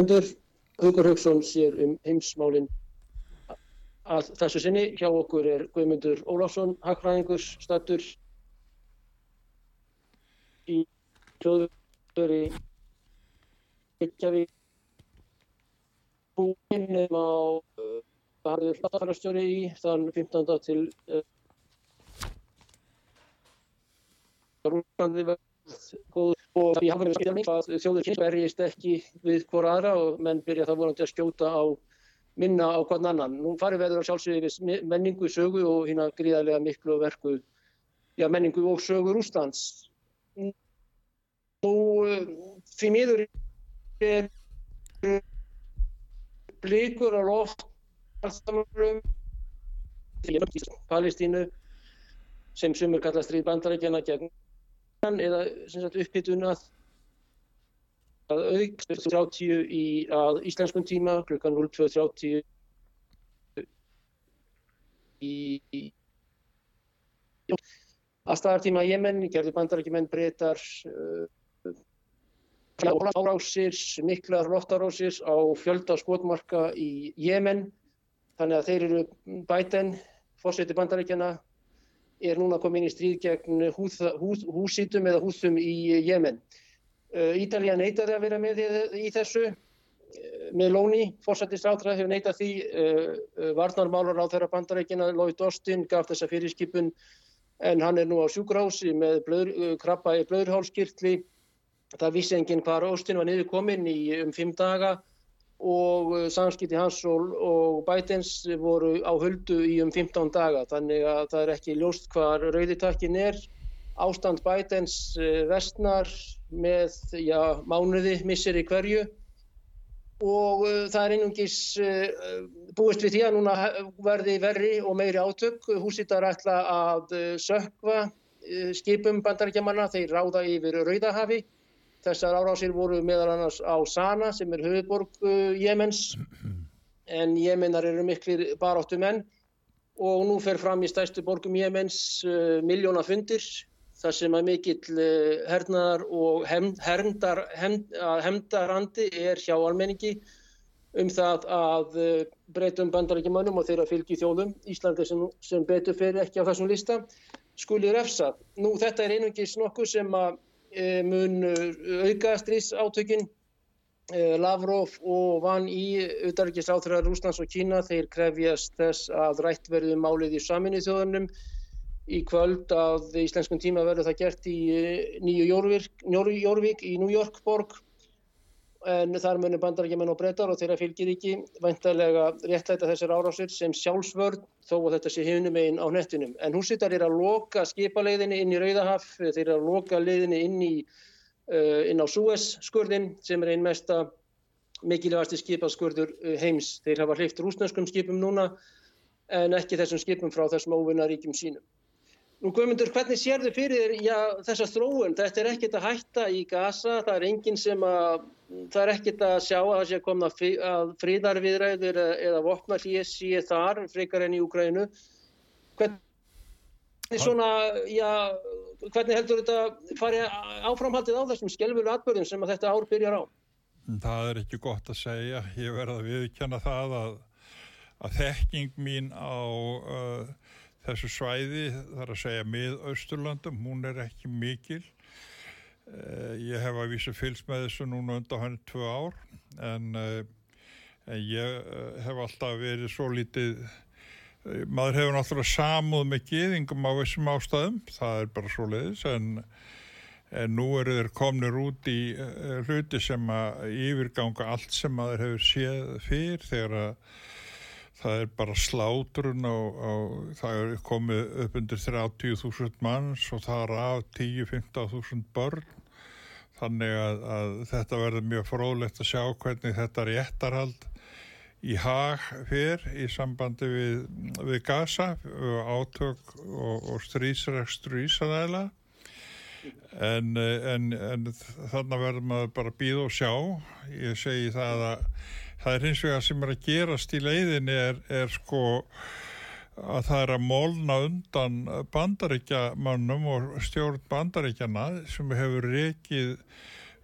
Hlustendur, Haugur Haugsson sér um heimsmálinn að þessu sinni. Hjá okkur er Guðmundur Ólafsson, hagfræðingur, statur í hljóðvöri Reykjavík. Búinn á Harður Hláttafærastjóri í þann 15. til Rúlandi verð góð og því hafa við skiljaðning að þjóður kynns verjist ekki við hvora aðra og menn byrja það vonandi að skjóta á minna á hvern annan. Nú farið verður að sjálfsögði menningu, sögu og hérna gríðarlega miklu verku, já menningu og sögu Rúslands. Nú því miður er blikur á loft Palestínu sem sumur kalla stríð bandarækjana gegn eða upphittun að að auk 30 í að íslenskum tíma klukkan 02.30 í, í að staðartíma Jemen gerði bandarækjumenn breytar uh, árásir, miklar loftarásir á fjölda skotmarka í Jemen. Þannig að þeir eru bæten fórseti bandarækjana er núna komið inn í stríð gegn húsítum eða húsum í Jemen. Ítalija neytaði að vera með í þessu með lóni, fórsættisrátra hefur neytað því, varnarmálar á þeirra bandarækina, Lloyd Austin gaf þessa fyrirskipun en hann er nú á sjúkrási með blöður, krabba í blöðurhálskirtli. Það vissi enginn hvar Austin var niður komin í um fimm daga og samskipti hans og, og Bidens voru á höldu í um 15 daga þannig að það er ekki ljóst hvar rauðitakkin er. Ástand Bidens vestnar með já, mánuði missir í hverju og uh, það er einungis uh, búist við því að núna verði verri og meiri átök. Húsítar ætla að uh, sökva skipum bandarækjamanna, þeir ráða yfir Rauðahafi Þessar árásir voru meðal annars á Sana sem er höfuborg uh, Jemens. En Jemenar eru miklir baráttu menn og nú fer fram í stærstu borgum Jemens uh, miljóna fundir þar sem að mikill uh, hernaðar og hemdar, hemd, hemdarandi er hjá almenningi um það að breytum bandarækjumannum og þeirra fylgi þjóðum. Íslandi sem, sem betur fyrir ekki á þessum lista. Skuli refsa. Nú þetta er einungis nokkuð sem að mun auka stríðsátökin. Lavrov og Van Í, auðarrikiðsráþurar Rúslands og Kína, þeir krefjast þess að rætt verði málið í saminnið þjóðunum. Í kvöld að íslenskum tíma verður það gert í nýju Jórvík í New York borg. En þar munir bandarækjumenn og breytar og þeirra fylgir ekki væntalega réttlæta þessar árásir sem sjálfsvörð þó að þetta sé hinum einn á nettinum. En húsittar er að loka skipaleiðinni inn í Rauðahaf, þeir eru að loka leiðinni inn, í, uh, inn á Suez-skurðin sem er einn mesta mikilvægasti skipaskurður heims. Þeir hafa hleyft rúsneskum skipum núna en ekki þessum skipum frá þessum óvinnaríkjum sínum. Nú Guðmundur, hvernig sér þau fyrir já, þessa þróun? Þetta er ekkit að hætta í gasa, það er enginn sem að, það er ekkit að sjá að það sé að koma að fríðarviðræður eða vopna hlýja þar, frekar enn í Úgrænu. Hvernig svona, já, hvernig heldur þetta fari áframhaldið á þessum skelvölu atbyrðum sem að þetta ár byrjar á? Það er ekki gott að segja. Ég verða að viðkjanna það að, að þekking mín á... Uh, þessu svæði þar að segja mið-austurlandum, hún er ekki mikil. Uh, ég hef að vísa fylgst með þessu núna undan hann tvö ár en, uh, en ég uh, hef alltaf verið svo lítið, maður hefur náttúrulega samúð með geðingum á þessum ástæðum, það er bara svo leiðis en, en nú eru þeir komnir út í hluti sem að yfirganga allt sem maður hefur séð fyrr þegar að það er bara slátrun og það er komið upp undir 30.000 manns og það er af 10-15.000 börn þannig að, að þetta verður mjög fróðlegt að sjá hvernig þetta réttarhald í hag fyrr í sambandi við, við Gaza átök og, og strísrekstur Ísraela. En, en, en þannig verður maður bara býð og sjá. Ég segi það að það er hins vegar sem er að gerast í leiðinni er, er sko að það er að molna undan bandaríkjamannum og stjórn bandaríkjana sem hefur reikið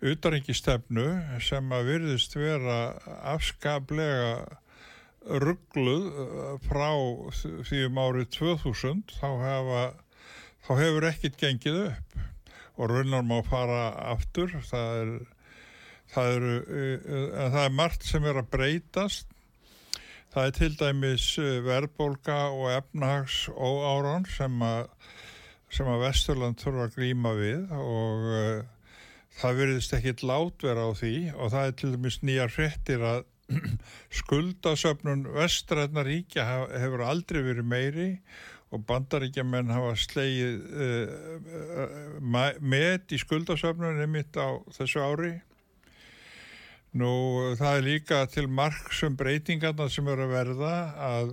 utaríkistefnu sem að virðist vera afskaplega ruggluð uh, frá því um árið 2000 þá, hefa, þá hefur ekkit gengið upp. Og raunar má fara aftur það er það, eru, uh, það er margt sem er að breytast það er til dæmis verðbólka og efnahags óáran sem að að Vesturland þurfa að glýma við og uh, það verðist ekkit látverð á því og það er til dæmis nýjar hrettir að skuldasöfnun vestræðna ríkja hefur aldrei verið meiri og bandaríkjaman hafa slegið uh, uh, met í skuldasöfnun einmitt á þessu ári Nú það er líka til margsum breytingarna sem eru að verða að,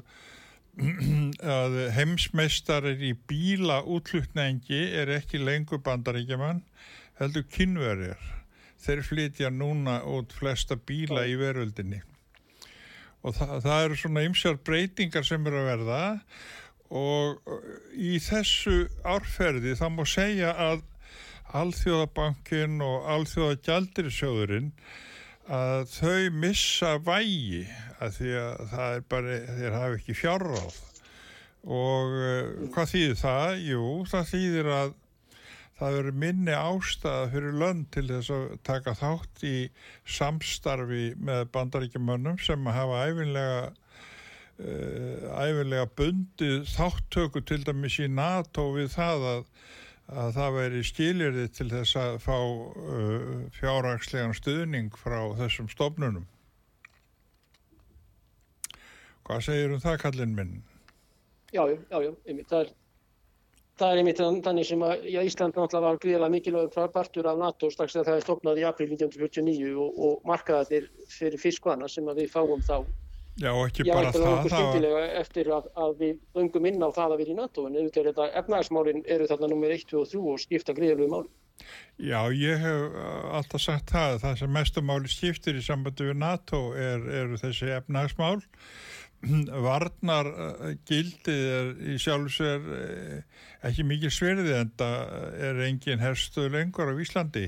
að heimsmeistarir í bíla útlutnengi er ekki lengur bandaríkjaman, heldur kynverjar. Þeir flytja núna út flesta bíla í veröldinni. Og það, það eru svona ymsjar breytingar sem eru að verða og í þessu árferði þá má segja að Alþjóðabankin og Alþjóðagjaldirisjóðurinn að þau missa vægi að því að það er bara, þeir hafa ekki fjárráð og uh, hvað þýðir það? Jú, það þýðir að það eru minni ástæða fyrir lönd til þess að taka þátt í samstarfi með bandaríkjumönnum sem hafa æfinlega uh, æfinlega bundið þáttöku til dæmis í NATO við það að að það væri skilirði til þess að fá uh, fjárhagslegan stuðning frá þessum stofnunum. Hvað segir um það, kallin minn? Já, já, já, einmitt. Það er, það er einmitt þannig sem að Ísland náttúrulega var gríðilega mikilvægur partur af NATO strax þegar það er stopnað í april 1949 og, og markaðir fyrir fiskvana sem við fáum þá Já, ekki bara það. Þetta er okkur skyndilega eftir að, að við öngum inn á það að við í NATO, en auðvitað er þetta efnagsmálinn eru þarna nummer 1, 2 og 3 og skipta greiðlegu máli. Já, ég hef uh, alltaf sagt það, það sem mestumáli skiptir í sambandi við NATO er, eru þessi efnagsmál. Varnar uh, gildið er í sjálfsver uh, ekki mikið sverði en það er engin herstuð lengur á Íslandi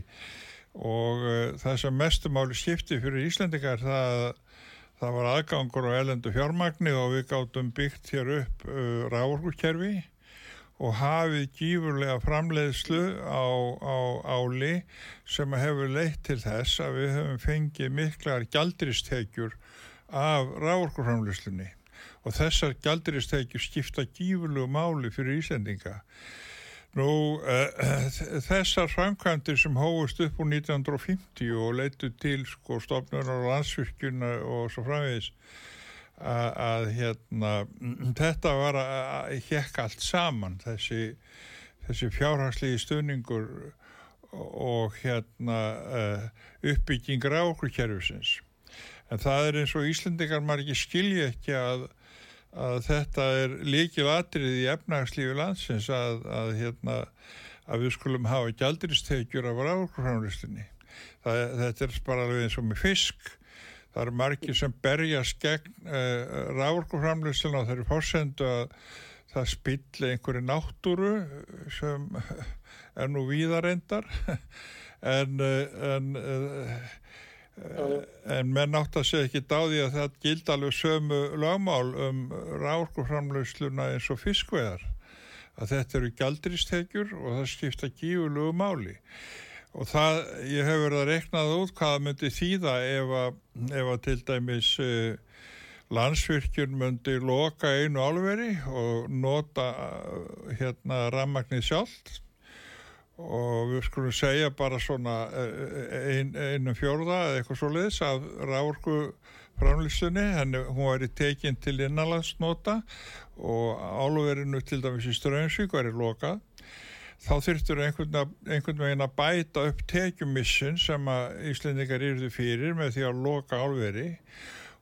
og það sem mestumáli skiptir fyrir Íslandingar það að Það var aðgangur á elendu fjármagni og við gáttum byggt hér upp uh, ráðurkerfi og hafið gífurlega framleiðslu á, á áli sem hefur leitt til þess að við höfum fengið miklar gjaldiristekjur af ráðurframleiðslunni og þessar gjaldiristekjur skipta gífurlegu máli fyrir Ísendinga. Nú, uh, þessar framkvæmdir sem hófust upp úr 1950 og leittu til sko stofnunar og landsvirkjuna og svo framvegis að, að hérna, þetta var að hjekka allt saman, þessi, þessi fjárhagslegi stöningur og hérna uh, okkur kjærfusins. En það er eins og Íslendingar maður ekki skilja ekki að að þetta er líkil atrið í efnagslífi landsins að, að, hérna, að við skulum hafa gjaldiristekjur af ráðurframlistinni. Þetta er bara alveg eins og með fisk. Það eru margir sem berjast gegn uh, ráðurframlistin og það eru fórsendu að það spilli einhverju náttúru sem er nú víðarendar en, en, en menn átt að segja ekki dáði að það gild alveg sömu lagmál um ráðurframlausluna eins og fiskveðar að þetta eru galdristekjur og það skipta gífurlegu máli. Og það, ég hef verið að reknað út hvaða myndi þýða ef að, ef að til dæmis uh, landsvirkjun myndi loka einu álveri og nota uh, hérna rammagnir sjálft og við skulum segja bara svona uh, ein, einum fjórða eða eitthvað svo leiðis af ráurku framlýstunni, henni hún væri tekinn til innanlandsnota og álverinu til dæmis í Strömsvík væri lokað. Þá þurftur einhvern, einhvern veginn að bæta upp tekjumissin sem að Íslendingar yrðu fyrir með því að loka álveri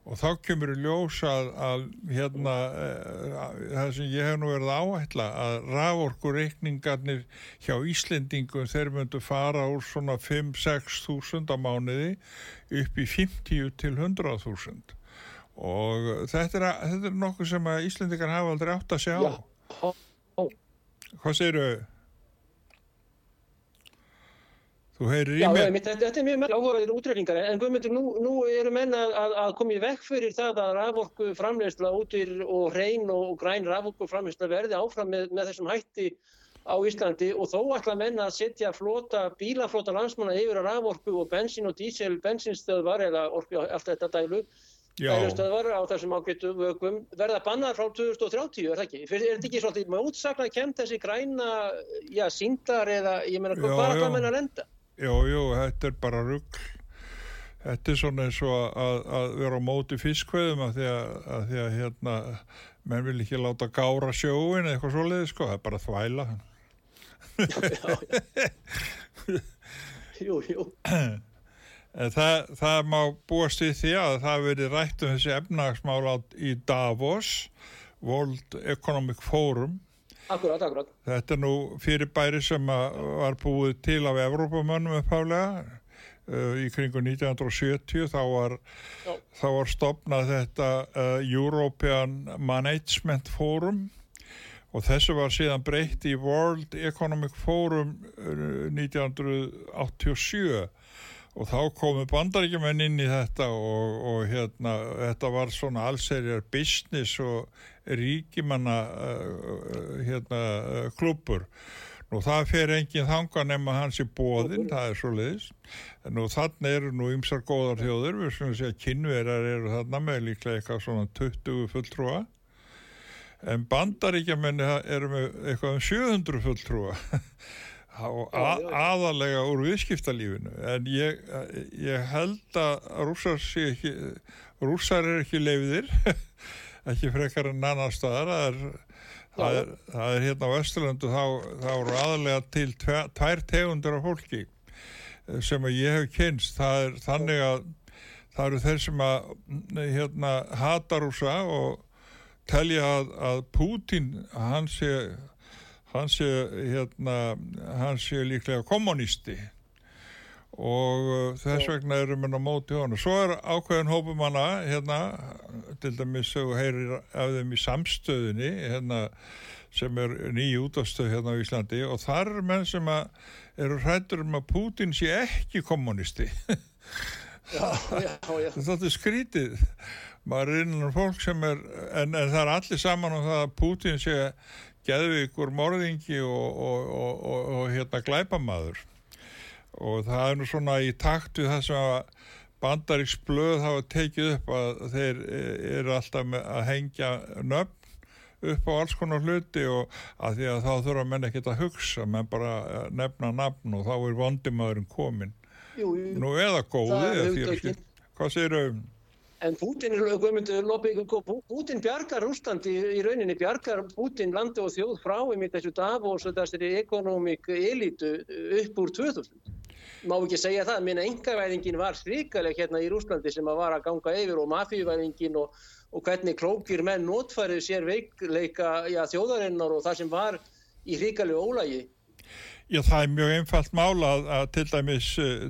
og þá kemur í ljós að, að hérna uh, það sem ég hef nú verið áætla að raforkureikningarnir hjá Íslendingum þeir myndu fara úr svona 5-6 þúsund á mánuði upp í 50 til 100 þúsund og þetta er, þetta er nokkuð sem að Íslendingar hafa aldrei átt að sjá Já. Hvað segir þau? Þú heyrir í. Já, þetta er mjög mjög áhugaverðir útrækningar en Guðmundur, nú, nú eru menna að, að koma í vekk fyrir það að raforku framleysla útir og hrein og græn raforku framleysla verði áfram með, með þessum hætti á Íslandi og þó ætla menna að setja flota, bílaflota landsmanna yfir að raforku og bensin og dísel bensinstöðvar eða orku allt þetta dælu dælustöðvar á þessum ágættu vökum verða bannar frá 2030, er það ekki? Er þetta ekki svolítið með útsakna kemd þessi græna, já, síndar eða, ég meina, hvað er það menna að lenda? Jú, jú, þetta er bara rugg. Þetta er svona eins og að, að vera á móti fiskveðum að því að, að því að hérna, menn vil ekki láta gára sjóin eða eitthvað svoleiði, sko, það er bara þvæla. jú, jú. En það, það má búast í því að það veri rætt um þessi efnagsmála í Davos, World Economic Forum, Akkurát, akkurát. Þetta er nú fyrirbæri sem var búið til af Evrópamönnum uppháflega uh, í kringu 1970 þá var, þá var stopnað þetta uh, European Management Forum og þessu var síðan breytt í World Economic Forum uh, 1987 og þá komu bandaríkjumenn inn í þetta og, og hérna, þetta var svona allserjar business og ríkimanna uh, hérna, uh, klubur Nú það fer enginn þanga nema hans í bóðinn, það er svo leiðis. Nú þannig eru nú ymsar góðar þjóður, við svona segja kynverar eru þarna með líklega eitthvað svona 20 fulltrúa. En bandaríkjamenni eru með eitthvað um 700 fulltrúa. og aðalega úr viðskiptalífinu en ég, ég held að rússar sé ekki rússar er ekki leiðir ekki frekar en annar staðar það er, það er, það er hérna á Östurlandu þá, þá eru aðalega til tver, tvær tegundur af fólki eh, sem að ég hef kynst það er þannig að það eru þeir sem að hérna hata rússa og telja að, að Pútin hann sé hann sé, hérna, hann sé líklega kommunisti og uh, þess vegna erum við á móti honu. Svo er ákveðin hópum hana, hérna, til dæmis þú heyrir af þeim í samstöðinni, hérna, sem er nýju útastöð hérna á Íslandi og þar er menn sem eru hrættur um að Putin sé ekki kommunisti. Já, já, já. Þetta er skrítið. Maður er innan fólk sem er, en, en það er allir saman um það að Putin sé geðvíkur morðingi og, og, og, og hérna glæpamaður. Og það er nú svona í takt við sem að bandaríks blöð hafa tekið upp að þeir eru alltaf að hengja nöfn upp á alls konar hluti og að því að þá þurfa menn ekki að hugsa menn bara nefna nafn og þá er vondimaðurinn komin jú, jú. nú eða góði hvað segir um En Putin, Putin bjargar Rúslandi í rauninni, bjargar Putin landi og þjóð frá um þessu Davos og þessari ekonomik elitu upp úr 2000. má ekki segja það, minna engavæðingin var sríkaleg hérna í Rúslandi sem að var að ganga yfir og mafíuvæðingin og, og hvernig klókir menn notfærið sér veikleika já, þjóðarinnar og það sem var í hríkalegu ólægi. Já, það er mjög einfalt mála að, til dæmis uh,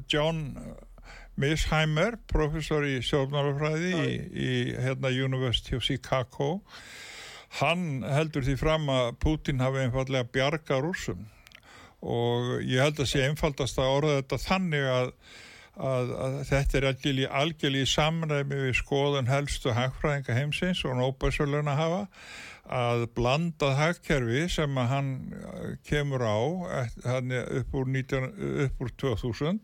John Misheimer, professor í sjálfnárafræði í, í hérna, University of Chicago, hann heldur því fram að Putin hafi einfallega bjarga rúsum og ég held að sé einfaldast að orða þetta þannig að, að, að þetta er algjörlega í samræmi við skoðun helstu hagfræðinga heimsins og nóbærsvöldun að hafa að blandað hagkerfi sem að hann kemur á upp úr, 19, upp úr 2000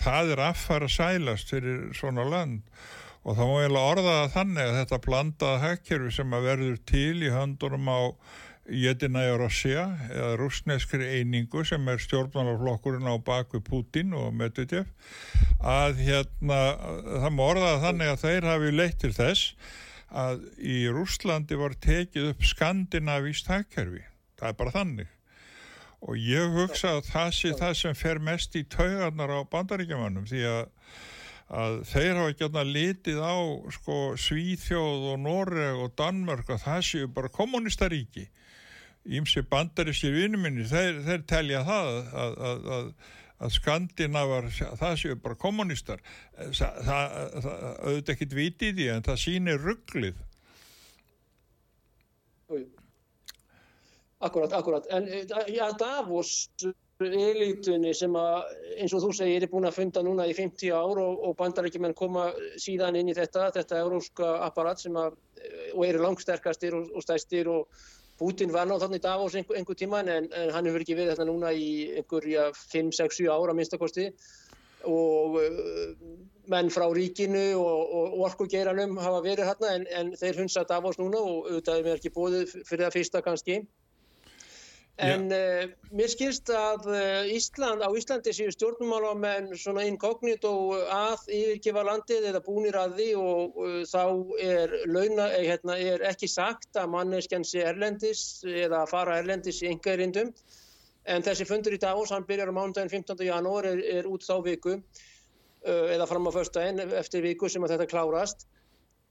það er affæra sælast fyrir svona land og þá má ég orða það þannig að þetta blandað hagkerfi sem að verður til í höndunum á Jedinæja Rossja eða rúsneskri einingu sem er stjórnmálarflokkurinn á baku Putin og Medvedev að hérna það má orðaða þannig að þeir hafi leitt til þess að í Rúslandi var tekið upp skandinavíst hagkerfi. Það er bara þannig. Og ég hugsa að það sé það sem fer mest í taugarnar á bandaríkjumannum því að, að þeir hafa ekki alveg litið á sko, Svíþjóð og Noreg og Danmörk og það séu bara kommunistaríki ímsi bandarískir vinnuminni, þeir, þeir telja það að, að, að, að Skandinavar, það séu bara kommunistar. Það, það, það auðvitað ekkit vitið í en það sýnir rugglið. Akkurat, akkurat. En já, Davos elitunni sem að, eins og þú segir, er búin að funda núna í 50 ár og, og bandaríkjumenn koma síðan inn í þetta, þetta európska apparat sem að, og eru langsterkastir og, og stæstir og Putin var náttúrulega í Davos einhver, einhver tíman en, en hann hefur ekki verið þetta núna í einhverja 5-6-7 ára minnstakosti og uh, menn frá ríkinu og, og orkugeiranum hafa verið hérna en, en þeir hunsa Davos núna og auðvitað er mér ekki búið fyrir það fyrsta kannski. En uh, mér skilst að uh, Ísland, á Íslandi séu stjórnumálamenn svona inkognito að yfirgefa landið eða búnir að því og uh, þá er, launa, eh, hérna, er ekki sagt að manneskjan sé erlendis eða fara erlendis í engaðirindum. En þessi fundur í Davos, hann byrjar á mánudaginn 15. janúar, er, er út þá viku eða fram á förstaginn eftir viku sem að þetta klárast.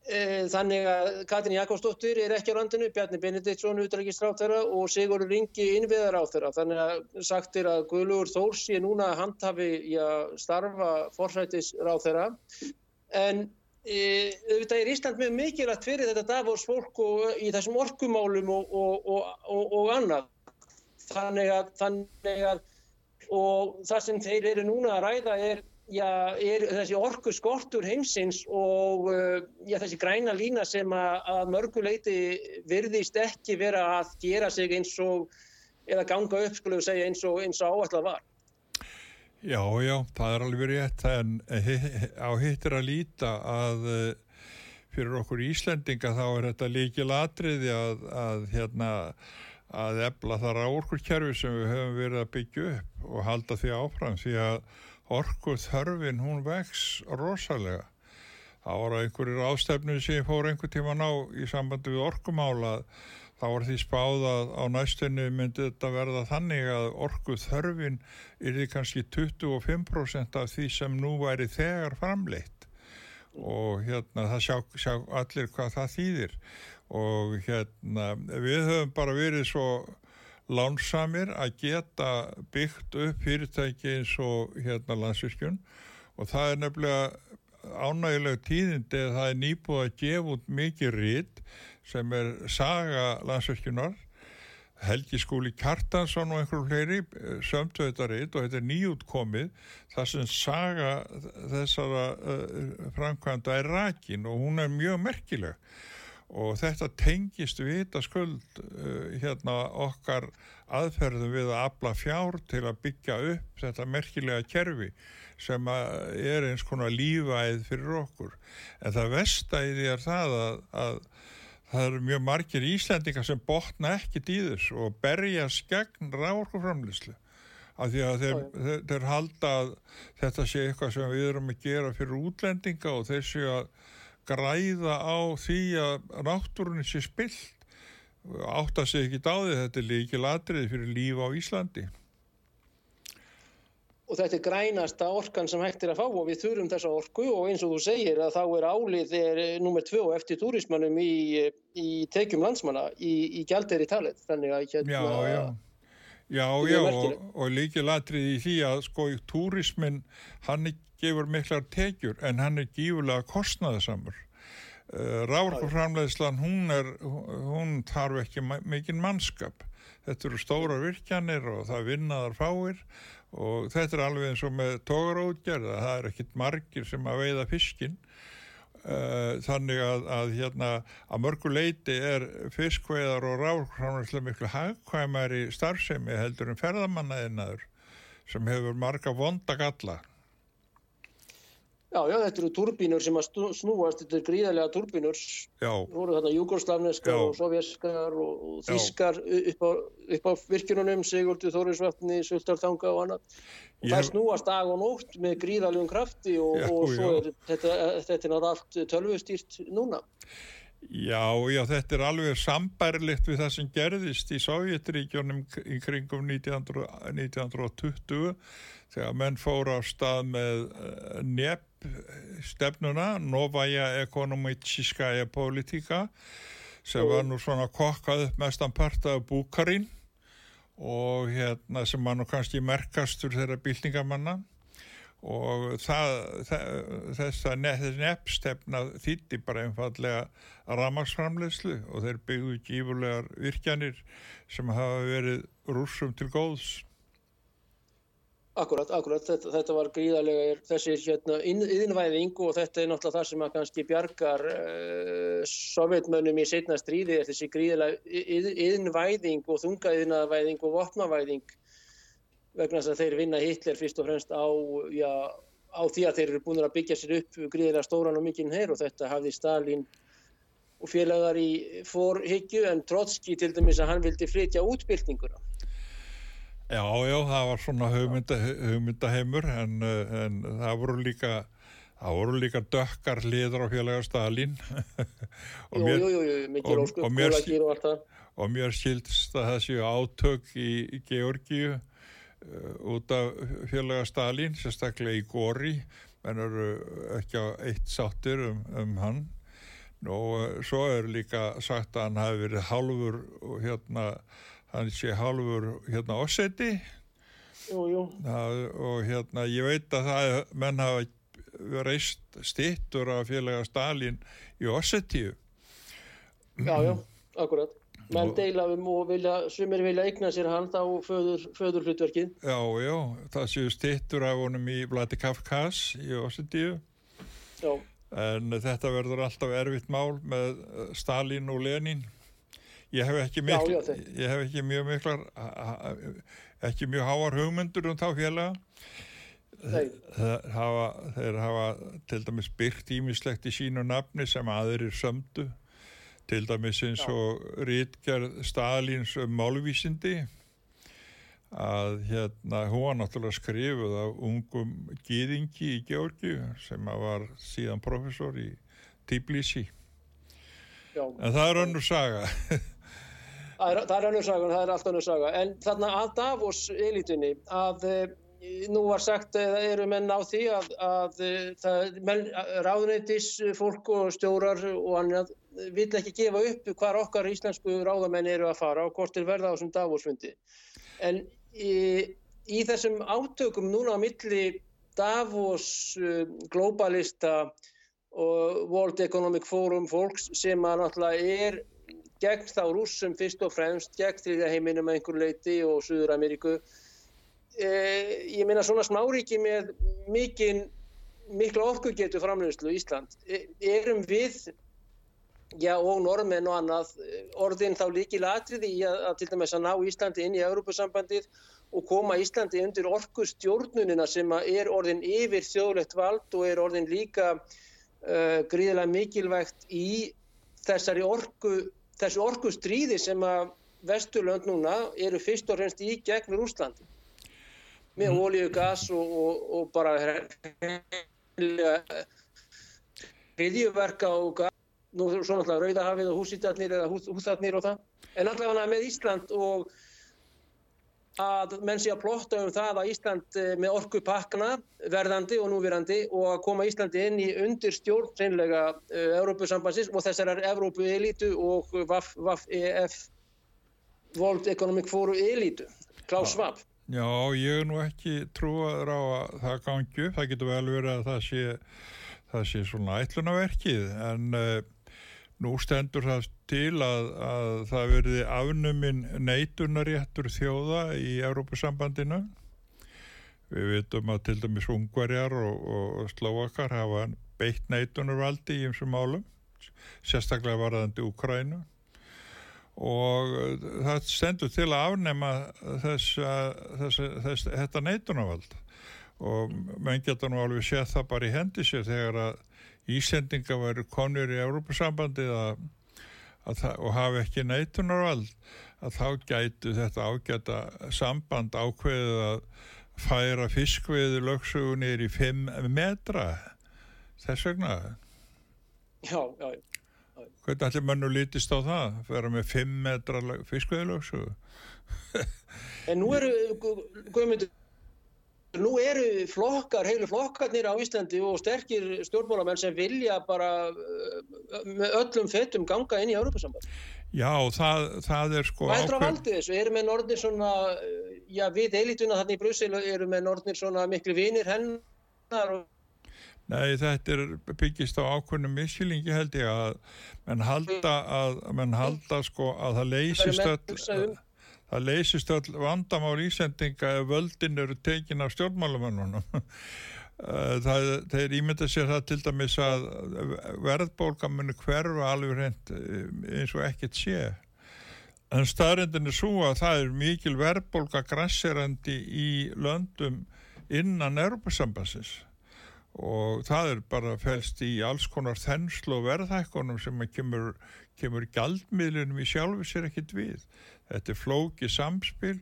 Þannig að Katrin Jakobsdóttir er ekki á landinu, Bjarni Benediktsson útrækistráþæra og Sigurður Ringi innviðaráþæra. Þannig að sagt er að Guðlugur Þórs er núna handhafi í að starfa forsætisráþæra. En e, auðvitað er Ísland mjög mikilvægt fyrir þetta Davos fólk og, í þessum orkumálum og, og, og annað. Þannig að, þannig að það sem þeir eru núna að ræða er já, er þessi orku skortur heimsins og uh, já, þessi græna lína sem að, að mörguleiti virðist ekki vera að gera sig eins og, eða ganga upp, skulum segja, eins og, eins og áallar var. Já, já, það er alveg rétt, en á hittir að líta að uh, fyrir okkur Íslendinga þá er þetta líkil atriði að, að hérna að ebla þar áorkurkerfi sem við höfum verið að byggja upp og halda því áfram því að orku þörfin hún vex rosalega. Það voru einhverjir ástefnum sem fór einhver tíma ná í sambandi við orkumála þá var því spáðað á næstunni myndi þetta verða þannig að orku þörfin er því kannski 25% af því sem nú væri þegar framleitt og hérna það sjá, sjá allir hvað það þýðir og hérna við höfum bara verið svo lánsamir að geta byggt upp fyrirtæki eins og hérna landsvirkjun. Og það er nefnilega ánægilega tíðindi að það er nýbúið að gefa út mikið rít sem er saga landsvirkjunar. Helgi skúli Kjartansson og einhverjum fleiri sömtu þetta rít og þetta er nýjútkomið það sem saga þessara uh, framkvæmda er rakin og hún er mjög merkileg og þetta tengist vita skuld uh, hérna okkar aðferðum við að afla fjár til að byggja upp þetta merkilega kerfi sem er eins konar lífæð fyrir okkur. En það vestæði er það að, að það eru mjög margir íslendingar sem botna ekkit í þess og berjast gegn ráorkuframlýslu af því að þeir, þeir, þeir halda að þetta sé eitthvað sem við erum að gera fyrir útlendinga og þeir séu að græða á því að náttúrunni sé spilt átt að segja ekki dáði þetta er líkil atrið fyrir líf á Íslandi. Og þetta er grænasta orkan sem hægt er að fá og við þurfum þessa orku og eins og þú segir að þá er álið er nummer tvö eftir túrismannum í, í tekjum landsmanna í, í gjalderi talið þannig að hérna Já, já, já, já og, og líki latrið í því að sko túrismin hann gefur miklar tekjur en hann er gífulega kostnaðisamur uh, Ráðframleðslan hún er hún þarf ekki mikinn mannskap. Þetta eru stóra virkjanir og það vinnaðar fáir og þetta er alveg eins og með tógarótgerð það er ekkit margir sem að veiða fiskin uh, þannig að, að hérna að mörgu leiti er fiskveiðar og ráðkvæmlega miklu hagkvæmari starfsemi heldur en ferðamannaðinaður sem hefur marga vonda galla Já, já, þetta eru turbínur sem að snúast, þetta eru gríðarlega turbínur, þú voru þarna júgoslavneskar og sovjaskar og, og þískar upp á, upp á virkjununum, Sigurdur, Þórisvatni, Sultartanga og annað. Og það snúast dag og nótt með gríðarlegum krafti og, já, og svo er þetta, þetta er allt tölvustýrt núna. Já, já, þetta er alveg sambærlikt við það sem gerðist í Sovjetríkjónum í kringum 1900, 1920 þegar menn fóra á stað með uh, nepp stefnuna. Novaja ekonomitískaja politíka sem var nú svona kokkað upp mestan part af búkarinn og hérna sem var nú kannski merkastur þeirra bylningamanna og það, það, þess að nefnstefna þýtti bara einfallega ramagsframlegslu og þeir byggðu gífurlegar virkjanir sem hafa verið rúsum til góðs Akkurat, akkurat, þetta, þetta var gríðarlega þessi hérna, innvæðing og þetta er náttúrulega það sem að kannski bjargar uh, sovjetmönnum í setna stríði er þessi gríðarlega innvæðing og þungaiðnavæðing og vopnavæðing vegna þess að þeir vinna Hitler fyrst og fremst á, já, á því að þeir eru búin að byggja sér upp gríðarlega stóran og mikinn hér og þetta hafði Stalin og félagar í fórhyggju en Trotski til dæmis að hann vildi flytja útbyltinguna Já, já, það var svona hugmynda, hugmyndaheimur en, en það voru líka það voru líka dökkar liður á félaga Stalin og mér, jú, jú, jú, óskup og, mér, og, og, og mér skildst að það séu átök í, í Georgíu uh, út af félaga Stalin sérstaklega í Góri menn eru ekki á eitt sáttir um, um hann. Og uh, svo er líka sagt að hann hafi verið halvur og hérna hann sé halvur hérna Ossetti og hérna ég veit að það menn hafa reist stittur af félaga Stalin í Ossettíu Já, já, akkurat. Menn deila um og vilja sumir vilja eigna sér hann á föður, föður hlutverkið Já, já, það séu stittur af honum í Vladi Kafkas í Ossettíu Já. En þetta verður alltaf erfitt mál með Stalin og Lenin ég hef ekki, mikl, já, já, ég hef ekki mjög miklar ekki mjög háar hugmyndur um þá félaga. Þeir hafa, þeir hafa til dæmis byrkt ímislegt í sínu nafni sem aðrir sömdu. Til dæmis eins og Ritgerð Stalins um málvísindi. Að hérna hún var náttúrulega skrifuð af ungum gýðingi í Georgi sem var síðan professor í Tbilisi. En það er önnur saga Það er, önnur saga, það er allt önnur saga. En þarna að Davos elitunni, að e, nú var sagt, eða eru menn á því að, að eh, ráðneitis fólk og stjórar og annað vil ekki gefa upp hvar okkar íslensku ráðamenn eru að fara og hvort er verða á þessum Davos-fundi. En í, í þessum átökum núna á milli Davos globalista og World Economic Forum fólks sem að náttúrulega er gegn þá rússum fyrst og fremst, gegn þriðja heiminum að einhver leiti og Suður Ameríku. E, ég minna svona smáríki með mikinn, mikla orkugetu framleyslu í Ísland. E, erum við, já og normenn og annað, orðin þá líkil atriði í að, að til dæmis að ná Íslandi inn í Európusambandið og koma Íslandi undir orkustjórnunina sem er orðin yfir þjóðlegt vald og er orðin líka uh, gríðilega mikilvægt í þessari orku þessu orgu stríði sem að Vesturlönd núna eru fyrst og fremst í gegn Rúslandi með mm. ólíu, gas og, og, og bara hriðjuverka og gas nú svona alltaf Rauðahafið og húsítarnir eða húþarnir og það en allavega með Ísland og að menn sé að plotta um það að Ísland eh, með orku pakna verðandi og núvirandi og að koma Íslandi inn í undir stjórn seinlega uh, Európusambansins og þessar Európu elítu og VAF, VAF EF World Economic Forum elítu. Klaus Schwab. Já, ég er nú ekki trúaður á að það gangi upp, það getur vel verið að það sé, það sé svona ætlunaverkið en uh, Nú stendur það til að, að það verði afnuminn neitunaréttur þjóða í Európusambandinu. Við veitum að til dæmis ungverjar og, og slóakar hafa beitt neitunarvaldi í einsum málum, sérstaklega varðandi Úkrænu. Og það stendur til að afnema þess, þess, þess, þetta neitunarvald. Og menn geta nú alveg séð það bara í hendi sér þegar að Ísendinga væri konur í Európa-sambandið og hafi ekki neitunarvald að þá gætu þetta ágæta samband ákveðið að færa fiskveðu lögsugunir í 5 metra. Þess vegna? Já, já, já. Hvernig allir mönnu lítist á það vera með 5 metra fiskveðu lögsugu En nú eru Guðmundur Nú eru flokkar, heilu flokkarnir á Íslandi og sterkir stjórnmálamenn sem vilja bara uh, með öllum fettum ganga inn í Európa-samband. Já, það, það er sko... Er það að valdi þessu? Eru með norðnir svona, uh, já við elituna þarna í Brussel, eru með norðnir svona miklu vinir hennar og... Nei, þetta er byggist á ákveðnum miskilingi held ég að menn halda að, menn halda sko að það leysist öll það leysist öll vandamál ísendinga ef völdin eru tekin af stjórnmálumannunum. Það, þeir ímynda sér það til dæmis að verðbólka muni hverfa alveg reynd eins og ekkert sé. En staðrindin er svo að það er mikil verðbólka græsirandi í löndum innan Europasambansins og það er bara fælst í alls konar þenslu og verðhækkunum sem kemur, kemur galdmiðlunum í sjálfu sér ekkit við. Þetta er flóki samspil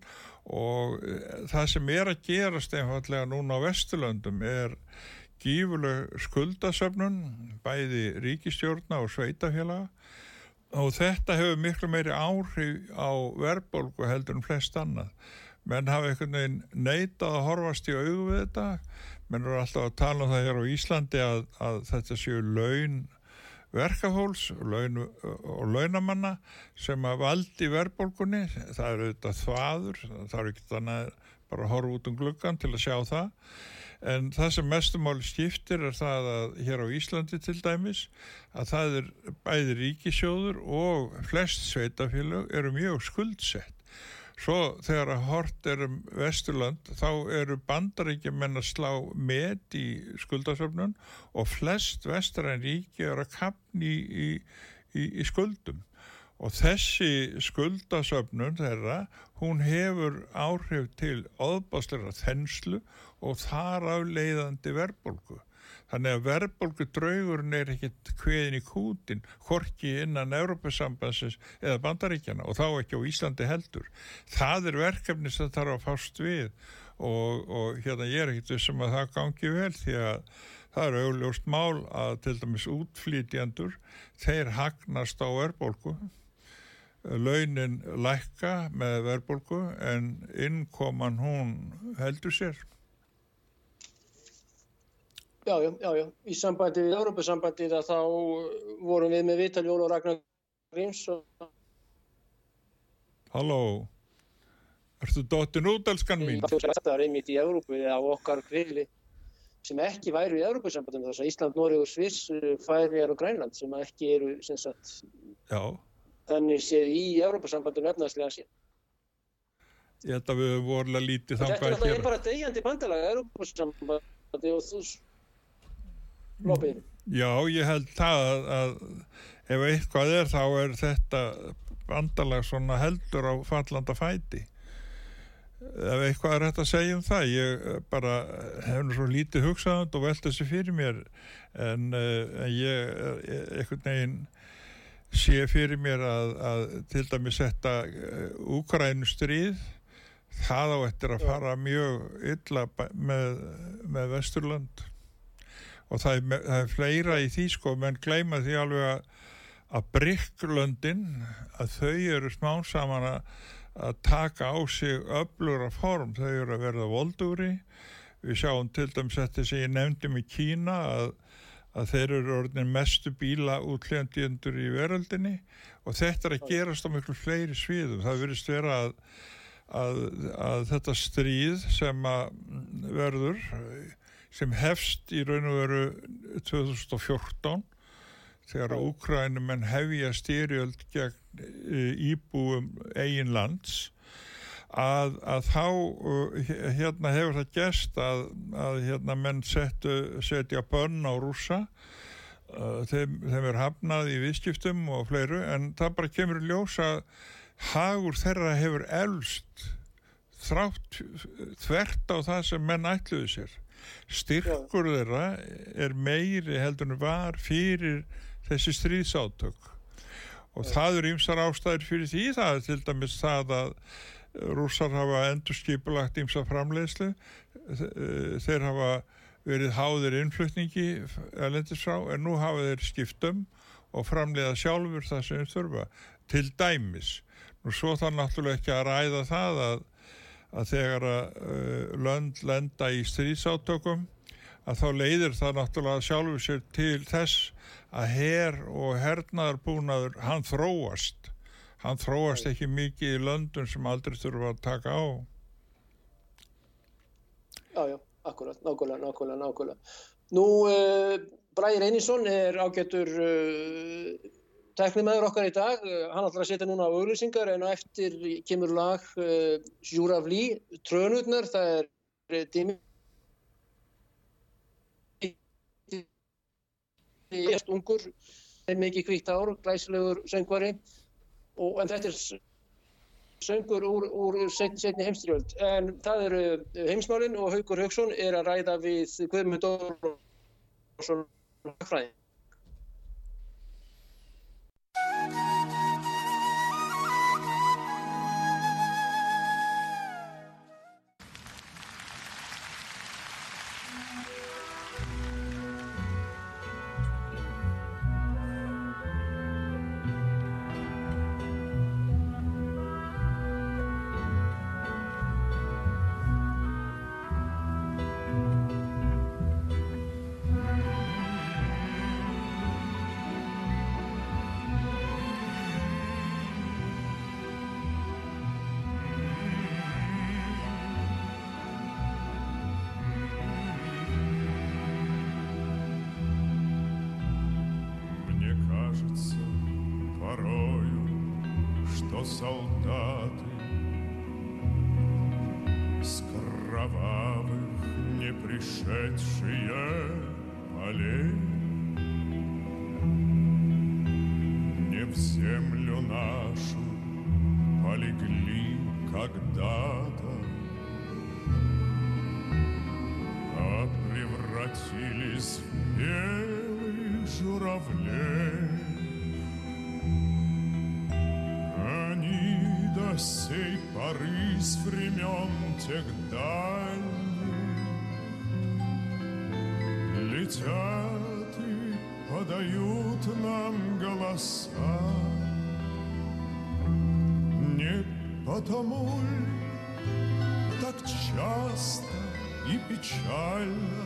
og eh, það sem er að gerast einfallega núna á Vesturlöndum er gífuleg skuldasöfnun, bæði ríkistjórna og sveitafélaga og þetta hefur miklu meiri áhrif á verðbólgu heldur en flest annað. Menn hafa einhvern veginn neitað að horfast í auðu við þetta, menn eru alltaf að tala um það hér á Íslandi að, að þetta séu laun verkafólks laun, og launamanna sem að valdi verðbólkunni, það eru auðvitað þvaður, það eru ekki þannig bara að horfa út um gluggan til að sjá það. En það sem mestumáli skiptir er það að hér á Íslandi til dæmis að það er bæði ríkisjóður og flest sveitafélög eru mjög skuldsett Svo þegar að hort er um Vesturland þá eru bandaríkjumenn að slá með í skuldasöfnun og flest vestræn ríki eru að kapni í, í, í skuldum. Og þessi skuldasöfnun þeirra, hún hefur áhrif til óðbásleira þenslu og þar af leiðandi verðbólgu. Þannig að verðbólgu draugurinn er ekkit hviðin í kútin, horki innan Európa-sambansins eða bandaríkjana og þá ekki á Íslandi heldur. Það er verkefni sem þarf að fást við og, og hérna ég er ekkit sem að það gangi vel því að það er augljóst mál að til dæmis útflýtjandur, þeir hagnast á verðbólgu launin lækka með verðbólgu en innkoman hún heldur sér. Já, já, já, já. Í sambandi við Európa-sambandið að þá vorum við með Vital Jól og Ragnar Gríms og... Halló, ertu dottin út, elskan mín? Það er einmitt í Európu á okkar kvili sem ekki væru í Európa-sambandinu þess að Ísland, Nóri og Sviss færi er á Grænland sem ekki eru sem sagt þannig séð í Európa-sambandinu efnaðslega séð. Ég held að við vorum að lítið þangað hér. Þetta er bara degjandi bandalega Európa-sambandi og þú lopið. Já, ég held það að, að ef eitthvað er þá er þetta bandalag svona heldur á fallanda fæti. Ef eitthvað er hægt að segja um það, ég bara hef nú svo lítið hugsað og velt þessi fyrir mér en, en ég eitthvað neginn sé fyrir mér að, að til dæmis þetta Úkrænu stríð það á eftir að fara mjög illa með, með Vesturland og það er, það er fleira í því sko menn gleima því alveg að að brygglöndin að þau eru smán saman að, að taka á sig öflura form, þau eru að verða voldúri við sjáum til dæmis þetta sem ég nefndi með Kína að, að þeir eru orðin mestu bíla útlendjendur í veröldinni. Og þetta er að gerast á miklu fleiri sviðum. Það verist vera að, að, að þetta stríð sem að verður sem hefst í raun og veru 2014 þegar að Úkrænumenn hefja styrjöld gegn e, íbúum eigin lands að, að þá uh, hérna hefur það gest að, að hérna menn settu, setja bönn á rúsa uh, þeim, þeim er hafnað í viðskiptum og fleiru en það bara kemur í ljós að hagur þeirra hefur elst þrátt þvert á það sem menn ætluðu sér styrkur þeirra er meiri heldur en var fyrir þessi stríðsátök. Og það eru ymsar ástæðir fyrir því. Það er til dæmis það að rússar hafa endur skipulagt ymsa framleiðslu þeir hafa verið háðir innflutningi frá en nú hafa þeir skiptum og framleiða sjálfur það sem þurfa. Til dæmis og svo þarf náttúrulega ekki að ræða það að, að þegar að uh, lönd lenda í stríðsátökum að þá leiðir það náttúrulega sjálfur sér til þess að herr og hernaðarbúnaður hann þróast. Hann þróast ekki mikið í löndun sem aldrei þurfa að taka á. Já, já, akkurat, nákvæmlega, nákvæmlega, nákvæmlega. Nú, uh, Bræði Reynisson er ágættur uh, teknimæður okkar í dag hann ætlar að setja núna á auglýsingar en á eftir kemur lag uh, Júraflí, Trönutnar það er Dimi Est ungur, mikið kvíkt ár, glæsilegur söngvari og en þetta er söngur úr, úr setni, setni heimstriöld. En það eru heimsmálinn og Haugur Haugsson er að ræða við Guðmund Ólafsson fræðin. Потому так часто и печально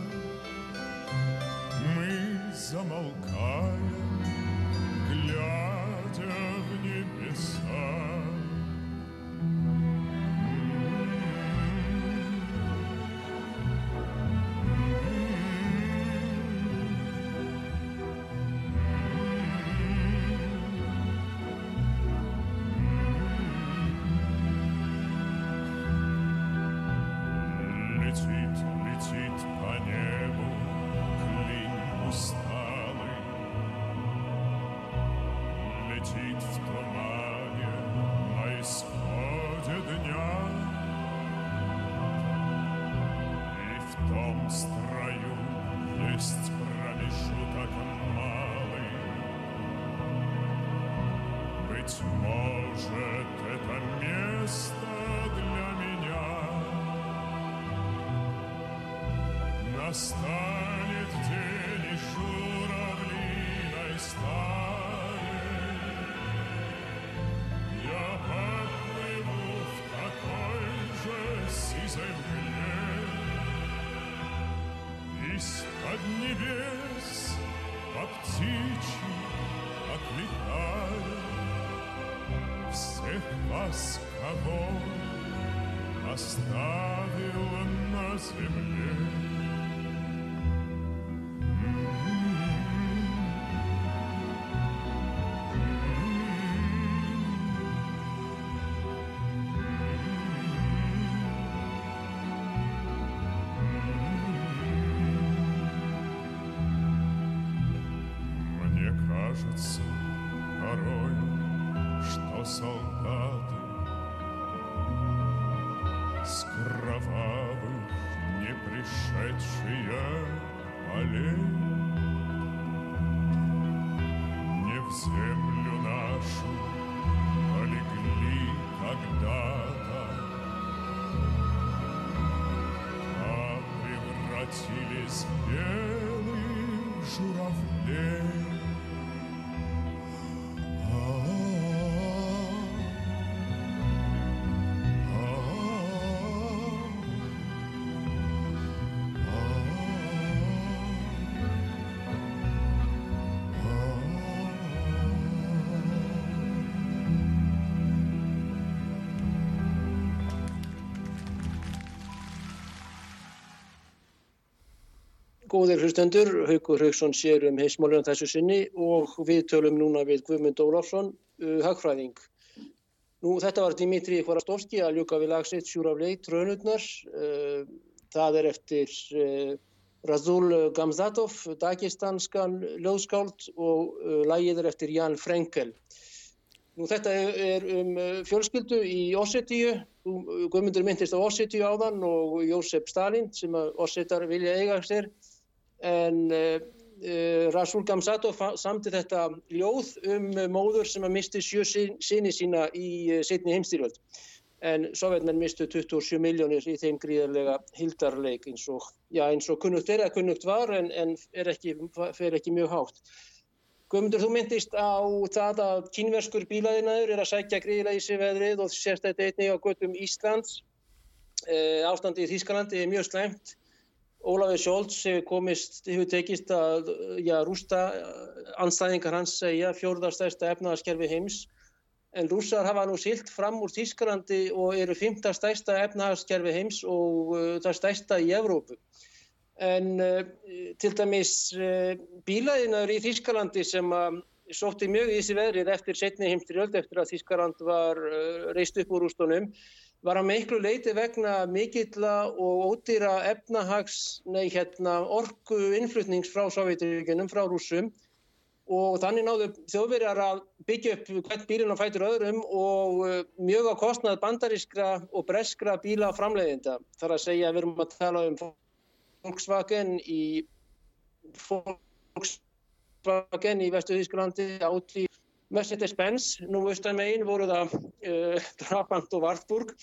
Мы замолкаем, глядя в небеса Быть может, это место для меня. Настанет день и журавлиной стали Я поплыву в такой же сизой мгле. Из-под небес вас, кого оставил на земле. Мне кажется порой, что солдаты с кровавых не пришедшие полей не в землю нашу полегли когда-то, а превратились в белых журавлей. Góðir hlustendur, Haukur Hauksson sér um heismálunum þessu sinni og við tölum núna við Guðmund Ólafsson, uh, hagfræðing. Nú, þetta var Dimitri Kvarastovski að ljúka við lagsitt Sjúraflei, Trönutnar. Uh, það er eftir uh, Razul Gamzatov, dagistanskan ljóðskáld og uh, lagið er eftir Jan Frenkel. Nú, þetta er um uh, fjölskyldu í Ossetíu. Þú, Guðmundur myndist á Ossetíu áðan og Jósef Stalin sem Ossetar vilja eiga sér en uh, uh, Rasul Gamzatov fa- samdi þetta ljóð um móður sem að misti sjö sinni sína í uh, setni heimstyrjöld. En sovjetmenn mistu 27 miljónir í þeim gríðarlega hildarleik eins og, já, eins og kunnugt er að kunnugt var en, en ekki, fer ekki mjög hátt. Guðmundur, þú myndist á það að kínverskur bílaðinaður er að sækja gríðilega í sig veðrið og sérst þetta einnig á göttum Íslands. E, ástandi í Þýskalandi er mjög slæmt. Ólafur Sjólds hefur tekist að já, rústa anstæðingar hans segja fjórðarstæðsta efnaðaskerfi heims. En rússar hafa nú silt fram úr Þýskalandi og eru fymta stæðsta efnaðaskerfi heims og uh, það stæðsta í Evrópu. En uh, til dæmis uh, bílaðinaður í Þýskalandi sem uh, sótti mjög í þessi veðrið eftir setni heimstyrjöld eftir að Þýskaland var reist upp úr rústunum var að miklu leiti vegna mikilla og ódýra efnahags, nei hérna, orku innflutnings frá Sovjeturíkunum, frá rússum og þannig náðu þjóðverjar að byggja upp hvert bílinn á fætur öðrum og uh, mjög á kostnað bandarískra og breskra bíla framleiðinda. Það er að segja að við erum að tala um Volkswagen í Volkswagen í Vestu Þýskalandi, Audi, Mercedes-Benz, nú austan megin voru það uh, Trabant og Wartburg.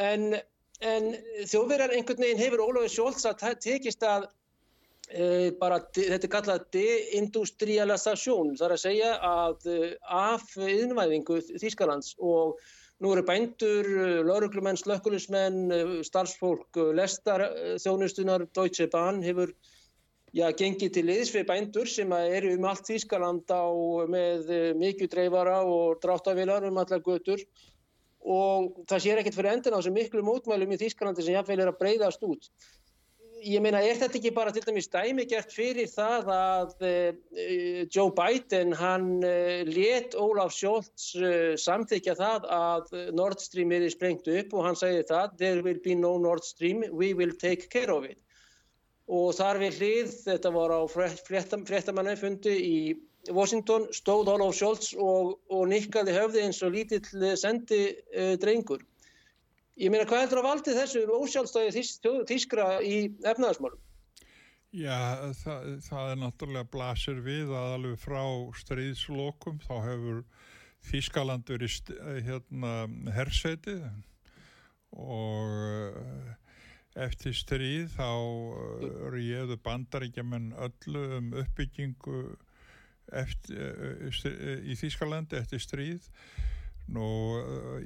En, en þjóðverjar einhvern veginn hefur Ólafur Sjólds að ta- tekist að uh, bara, þetta er kallað deindustrialisasjón, það er að segja að uh, af yðnvæðingu Þýskalands. Og nú eru bændur, lauruglumenn, slökkulismenn, starfsfólk, lestar þjónustunar, Deutsche Bahn hefur já, gengið til liðs við bændur sem eru um allt Þýskaland á með eh, mikið dreifara og dráttavilar um allar götur og það sér ekkert fyrir endin á þessum miklu mótmælum í Þýskalandi sem jáfnveil er að breyðast út. Ég meina, er þetta ekki bara til dæmis dæmigert fyrir það að uh, Joe Biden, hann uh, let Ólaf Scholz samþykja það að Nord Stream er sprengt upp og hann segir það, there will be no Nord Stream, we will take care of it og þar við hlið, þetta var á fréttamanni fundi í Washington, stóð Ólaf Scholz og, og nikkaði höfði eins og lítill sendi uh, drengur. Ég meina, hvað heldur að valdi þessu ósjálfstæði þýs, þýskra í efnaðarsmálum? Já, það, það er náttúrulega blasir við að alveg frá stríðslokum þá hefur Þískaland verið hérna, hersetið og eh, eftir stríð þá eh, réðu bandaríkjaman öllu um uppbyggingu eftir, stri- eh, í Þískalandi eftir stríð. Nú,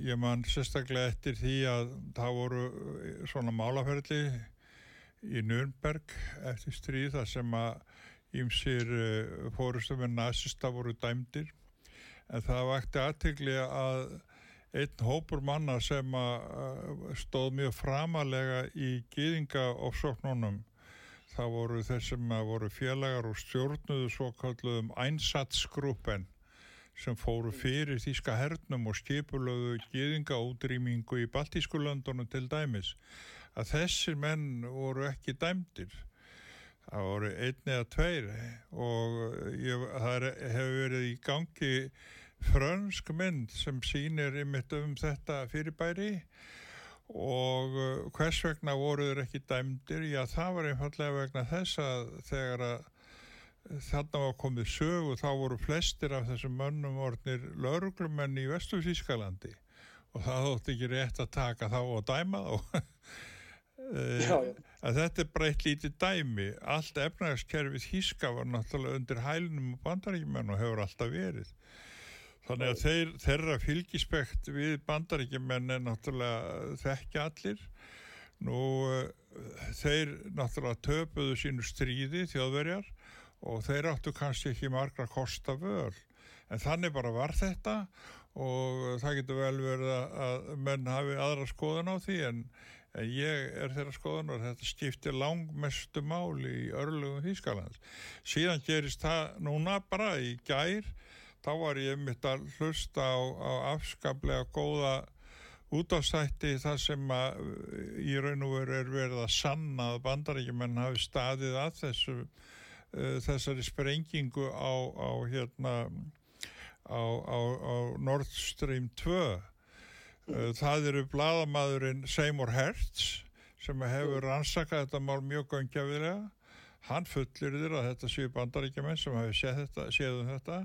ég man sérstaklega eftir því að það voru svona málaferli í Nürnberg eftir stríð þar sem að ímsir uh, fórustum með nazista voru dæmdir. En það vakti aðtegli að einn hópur manna sem að stóð mjög framalega í gýðinga ofsóknunum það voru þeir sem voru félagar og stjórnuðu svo kalluðum einsatsgrúpen sem fóru fyrir Þíska hernum og skipulöðu gýðinga útrýmingu í Baltískulöndunum til dæmis. Að þessir menn voru ekki dæmdir. Það voru einn eða tveir og ég, það hefur verið í gangi frönsk mynd sem sínir ymitt um þetta fyrirbæri og hvers vegna voru þeir ekki dæmdir? Já það var einfallega vegna þess að þegar að þarna var komið sög og þá voru flestir af þessum mönnum orðnir lauruglumenn í Vestu Þískalandi og það þótti ekki rétt að taka þá og dæma þá. Eh, já, já. að þetta er bara eitt lítið dæmi. Allt efnagaskerfið híska var náttúrulega undir hælunum og bandaríkjumenn og hefur alltaf verið þannig að þeir, þeirra fylgispekt við bandaríkjumenn er náttúrulega þekki allir. Nú eh, þeir náttúrulega töpuðu sínu stríði þjóðverjar og þeir áttu kannski ekki margra kosta völ. En þannig bara var þetta og það getur vel verið að menn hafi aðra skoðan á því en en ég er þeirra skoðan og þetta skiptir langmestu máli í örlugum Þýskaland síðan gerist það núna bara í gær þá var ég mitt að hlusta á, á afskaplega góða útásætti þar sem að í raun og veru er verið að sanna að bandaríkjumenn hafi staðið að þessu uh, þessari sprengingu á, á hérna á, Nord Stream 2 Eh, það eru bladamadurinn Seymour Hertz sem hefur rannsakað þetta mál mjög gangjafilega. Hann fullir þér að þetta séu bandaríkjumenn sem hefur séð þetta, séðum þetta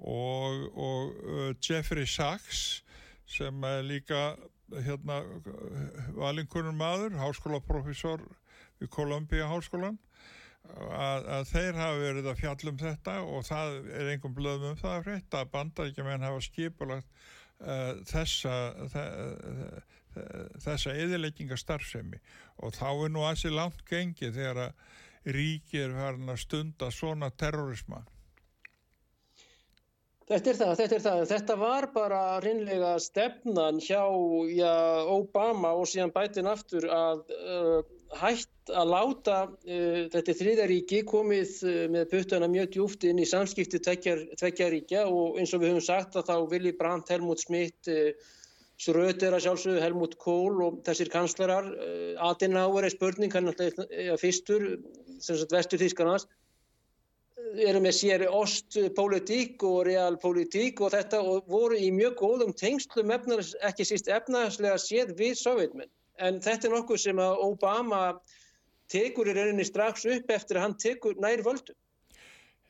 og, og uh, Jeffrey Sachs sem er líka hérna valinkunum maður, háskólaprofessor við Columbia háskólan að, að þeir hafa verið að fjallum þetta og það er einhverjum blöðum um það að frétta að bandaríkjumenn hafa skipulagt uh, þessa þessa eðileggingastarfsemi og þá er nú aðsig langt gengið þegar að ríki er farin að stunda svona terrorisma Þetta er það, þetta er það. Þetta var bara reynlega stefnan hjá já, Obama og síðan bætin aftur að uh, hætt að láta uh, þetta þriðaríki komið uh, með puttana mjög djúft inn í samskipti tveggjaríkja og eins og við höfum sagt að þá Willy Brandt, Helmut Schmidt, uh, Schröder að sjálfsögðu, Helmut Kohl og þessir kanslarar, Adenauer er spurning, hann alltaf fyrstur, sem sagt vestur Þískanast, eru með sér ostpolitík og realpolitík og þetta og voru í mjög góðum tengslum efnars, ekki síst efnarslega séð við sovjetmenn en þetta er nokkuð sem að Obama tekur í rauninni strax upp eftir að hann tekur nær völdu.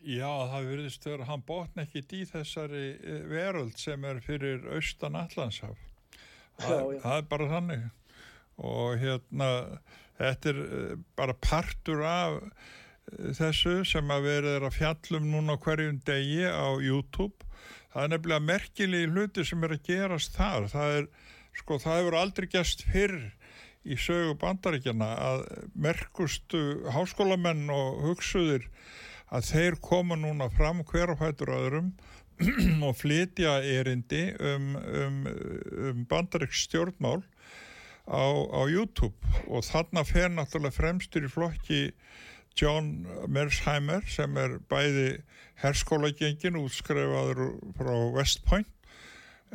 Já, það verðist að hann botna ekkit í þessari eh, veröld sem er fyrir austan Allandshaf. Það, það er bara þannig og hérna þetta er eh, bara partur af þessu sem að verður að fjallum núna hverjum degi á YouTube. Það er nefnilega merkilegi hluti sem er að gerast þar. Það er, sko, það hefur aldrei gæst fyrr í sögu bandaríkjana að merkustu háskólamenn og hugsuðir að þeir koma núna fram hverjafætur öðrum og flytja erindi um, um, um bandaríks stjórnmál á, á YouTube og þarna fer náttúrulega fremstur í flokki John Mersheimer sem er bæði herskólagengin útskrefaður frá West Point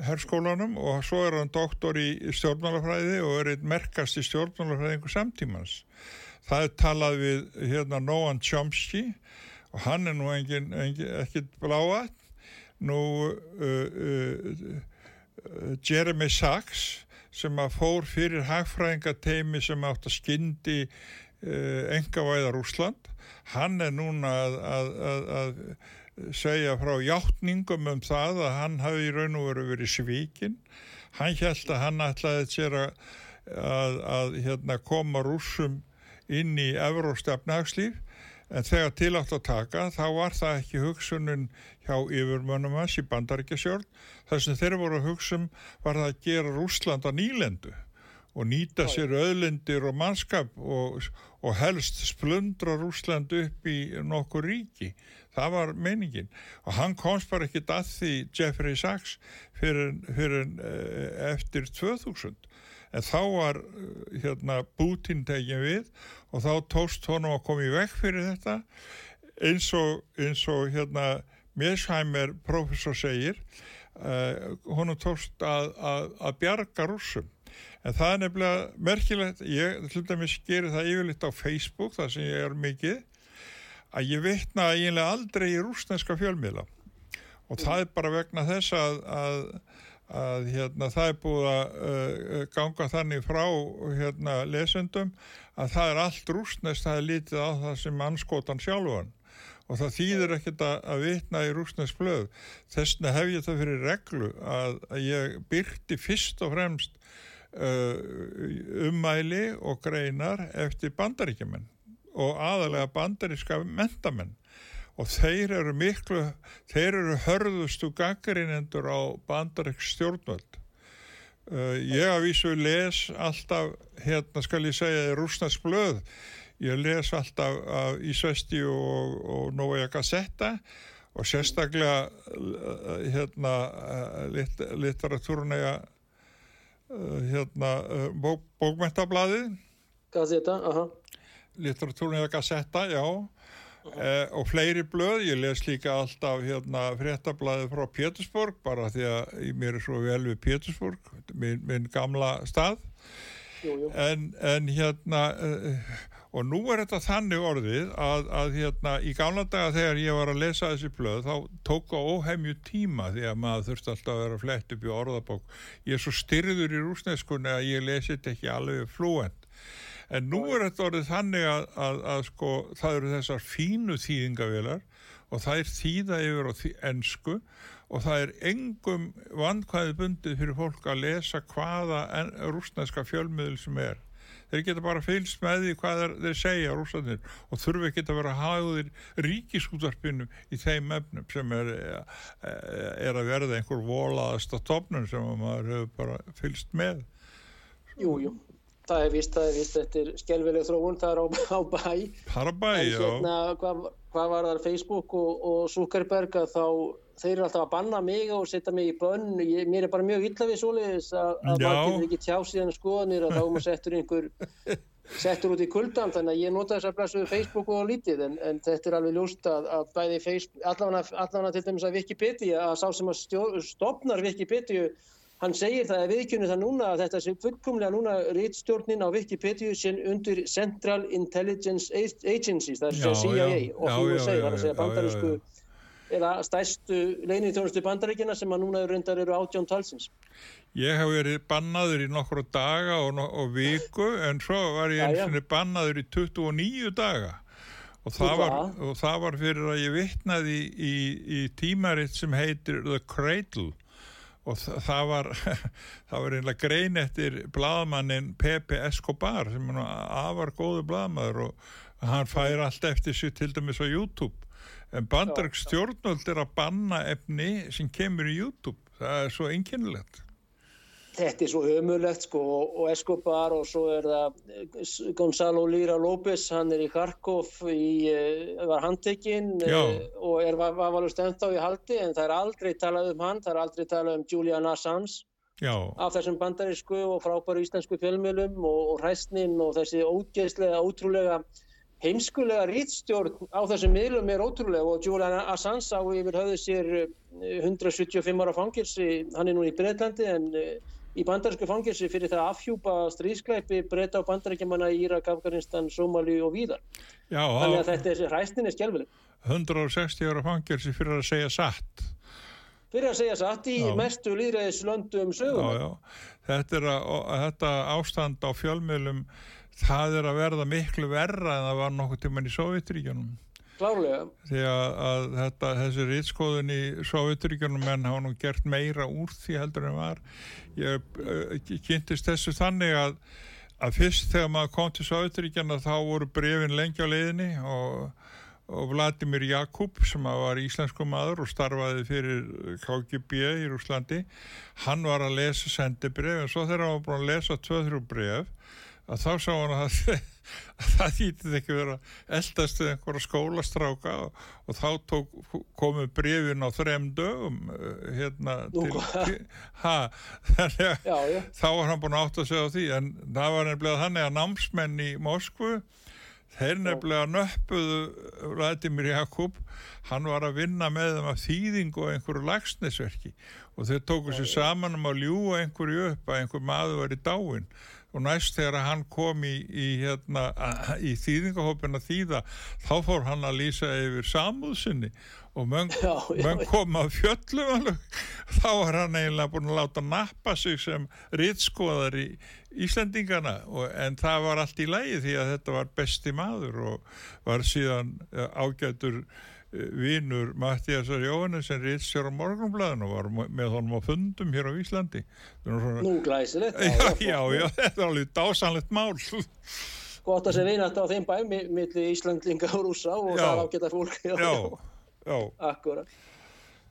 herskólanum og svo er hann doktor í stjórnmálafræði og er einn merkast í stjórnmálafræðingu samtímans. Það er talað við hérna Noam Chomsky og hann er nú engin, engin, ekkit bláat. Nú uh, uh, Jeremy Sachs sem að fór fyrir hagfræðingateimi sem átt að skyndi engavæðar Úsland, hann er núna að, að, að, að segja frá hjáttningum um það að hann hafi í raun og veru verið svíkin. Hann held að hann ætlaði sér að, að, að hérna, koma rúsum inn í Evróstefnagslíf en þegar til átt að taka þá var það ekki hugsunum hjá yfirmönnum hans í bandaríkjasjórn. Það sem þeir voru að hugsun var það að gera Rúsland á nýlendu og nýta sér öðlindir og mannskap og, og helst splundra Rúsland upp í nokkur ríki. Það var meiningin. Og hann komst bara ekki að því Jeffrey Sachs fyrir, fyrir eh, eftir 2000 en þá var eh, hérna Putin tegin við og þá tóst honum að koma í vekk fyrir þetta. Eins og, eins og hérna Mesheimer professor segir uh, honum tóst að, að, að bjarga rússum en það er nefnilega merkilegt ég hluta mig skeri það yfirleitt á Facebook þar sem ég er mikið að ég veitna eiginlega aldrei í rúsneska fjölmiðla og það er bara vegna þess að, að, að hérna, það er búið að uh, ganga þannig frá hérna, lesendum að það er allt rúsnest, það er lítið á það sem anskotan sjálfan og það þýðir ekkert að, vitna í rúsnesk blöð. Þessna hef ég það fyrir reglu að, að ég byrti fyrst og fremst ummæli og greinar eftir bandaríkjumenn og aðalega bandaríska mentamenn og þeir eru miklu, þeir eru hörðustu gaggrinendur á bandarík stjórnvöld. Uh, ég að vísu les alltaf, hérna skal ég segja, rúsnesk blöð ég les alltaf af Ísvesti og, og Nója Gazzetta og sérstaklega uh, hérna uh, lit, literatúrunega uh, hérna bók, bókmentablaði Gazzetta, aha. Literatúrunega Gazzetta, já. Eh, og fleiri blöð, ég les líka alltaf hérna fréttablaði frá Pétursborg bara því að mér er svo vel við Pétursborg, minn, minn gamla stað. Jú, jú. En, en hérna uh, og nú er þetta þannig orðið að, að hérna í gamla daga þegar ég var að lesa þessi blöð þá tók á óhemju tíma því að maður þurfti alltaf að vera flett upp í orðabók. Ég er svo styrður í rúsneskunni að ég lesi þetta ekki alveg flúent en nú er þetta orðið þannig að, að, að sko það eru þessar fínu þýðingavilar og það er þýða yfir á því ennsku og það er engum vandkvæði bundið fyrir fólk að lesa hvaða rúsneska fjölmiðl sem er þeir geta bara fylgst með því hvað þeir segja rúslandir og þurfi ekki að vera háðir ríkisútvarpinu í þeim efnum sem er, er að verða einhver volaðasta topnum sem maður hefur bara fylgst með Jú, jú Það er vist, það er vist, þetta er skelvileg þróun, það er á, á bæ. Það er á bæ, en já. hérna, hvað, hvað var þar Facebook og, og Zuckerberg að þá, þeir eru alltaf að banna mig og setja mig í bönn. Ég, mér er bara mjög illa við svoleiðis að, maður getur ekki tjá síðan skoðanir að þá maður settur einhver, settur út í kuldan. Þannig að ég nota þess að blessu Facebook og lítið en, en þetta er alveg ljóst að, að bæði Facebook, allavega, til dæmis að Wikipedia, að sá sem að stjó, stopnar Wikipedia hann segir það að viðkjörnu það núna að þetta sé fullkomlega núna rítstjórnin á Wikipedia sem undir Central Intelligence Agencies, það er CIA og já, segir, það er að segja bandarísku eða stæstu leinið þjónustu bandaríkina sem að núna eru reyndar eru átján talsins. Ég hef verið bannaður í nokkru daga og, og viku en svo var ég eins og bannaður í 29 daga. Og það, var, og það var fyrir að ég vittnaði í, í, í tímaritt sem heitir The Cradle. Og það, það var það var einlega grein eftir blaðmannin Pepe Escobar sem er afar góðu blaðmaður og hann fær allt eftir sig til dæmis á YouTube en bandarík stjórnvöld er að banna efni sem kemur í YouTube. Það er svo einkennilegt. Þetta er svo ömulegt sko og, Escobar og svo er það eh, Gonzalo Lira López, hann er í Kharkov í, eh, var handtekinn eh, og er var, var alveg stemt á í haldi en það er aldrei talað um hann, það er aldrei talað um Julian Assange. Já, af þessum bandarísku og frábæru íslensku fjölmjölum og, og hræstnin og þessi ógeðslega, ótrúlega heimskulega rítstjórn á þessum miðlum er ótrúlega og Julian Assange á yfir höfðu sér eh, 175 ára fangilsi, hann er nú í Breitlandi en eh, í bandarísku fangilsi fyrir það að afhjúpa stríðskleipi breyta á bandaríkjamanna í Írak, Afganistan, Somali og víðar. já, Þannig að þetta er hræstnin er skjálfileg. 160 ára fangelsi fyrir að segja satt Fyrir að segja satt í Já. mestu líðræðislöndum sögum. já, já. Þetta, að, þetta ástand á fjölmiðlum það er að verða miklu verra en það var nokkuð tíman í Sovjetríkjunum Klárlega. því að, að þetta, þessi rítskoðun í Sovjetríkjunum menn hafa nú gert meira úr því heldur en var ég uh, kynntist þessu þannig að, að fyrst þegar maður kom til Sovjetríkjana þá voru brefin lengi á leiðinni og, og Vladimir Jakub sem var íslensku maður og starfaði fyrir KGB í Rúslandi hann var að lesa sendibref en svo þegar hann var búin að lesa 2-3 bref að þá sá hann að, að það þýttið ekki vera eldast við einhverja skólastráka og, og þá tók, komu brefin á þrem dögum eh, hérna Nú, til, ha, þannig að þá var hann búin að átta sig á því en það var nefnilega þannig að námsmenn í Moskvu þeir nefnilega nöppuðu Vladimir Jakub hann var að vinna með þeim að þýðingu og einhverju lagsnesverki og þeir tóku sér saman um að ljúa einhverju upp að einhver maður var í dáin og næst þegar hann kom í, í, hérna, í þýðingahópin að þýða þá fór hann að lýsa yfir samúðsynni og já. kom af fjöllum alveg. þá var hann eiginlega búin að láta nappa sig sem rítskoðar í Íslendingana og, en það var allt í lægi því að þetta var besti maður og var síðan eh, ágætur vinnur Mattiasar Jóhannesson rítstjóra morgunblæðin og var með honum á fundum hér á Íslandi svona, Nú glæsilegt. já, já, já, þetta er alveg dásanlegt mál Gott að sé vinast á þeim bæ, mi- milli Íslandlinga og rúsa og Já. það ágæta fólk. Já, já, Akkurat.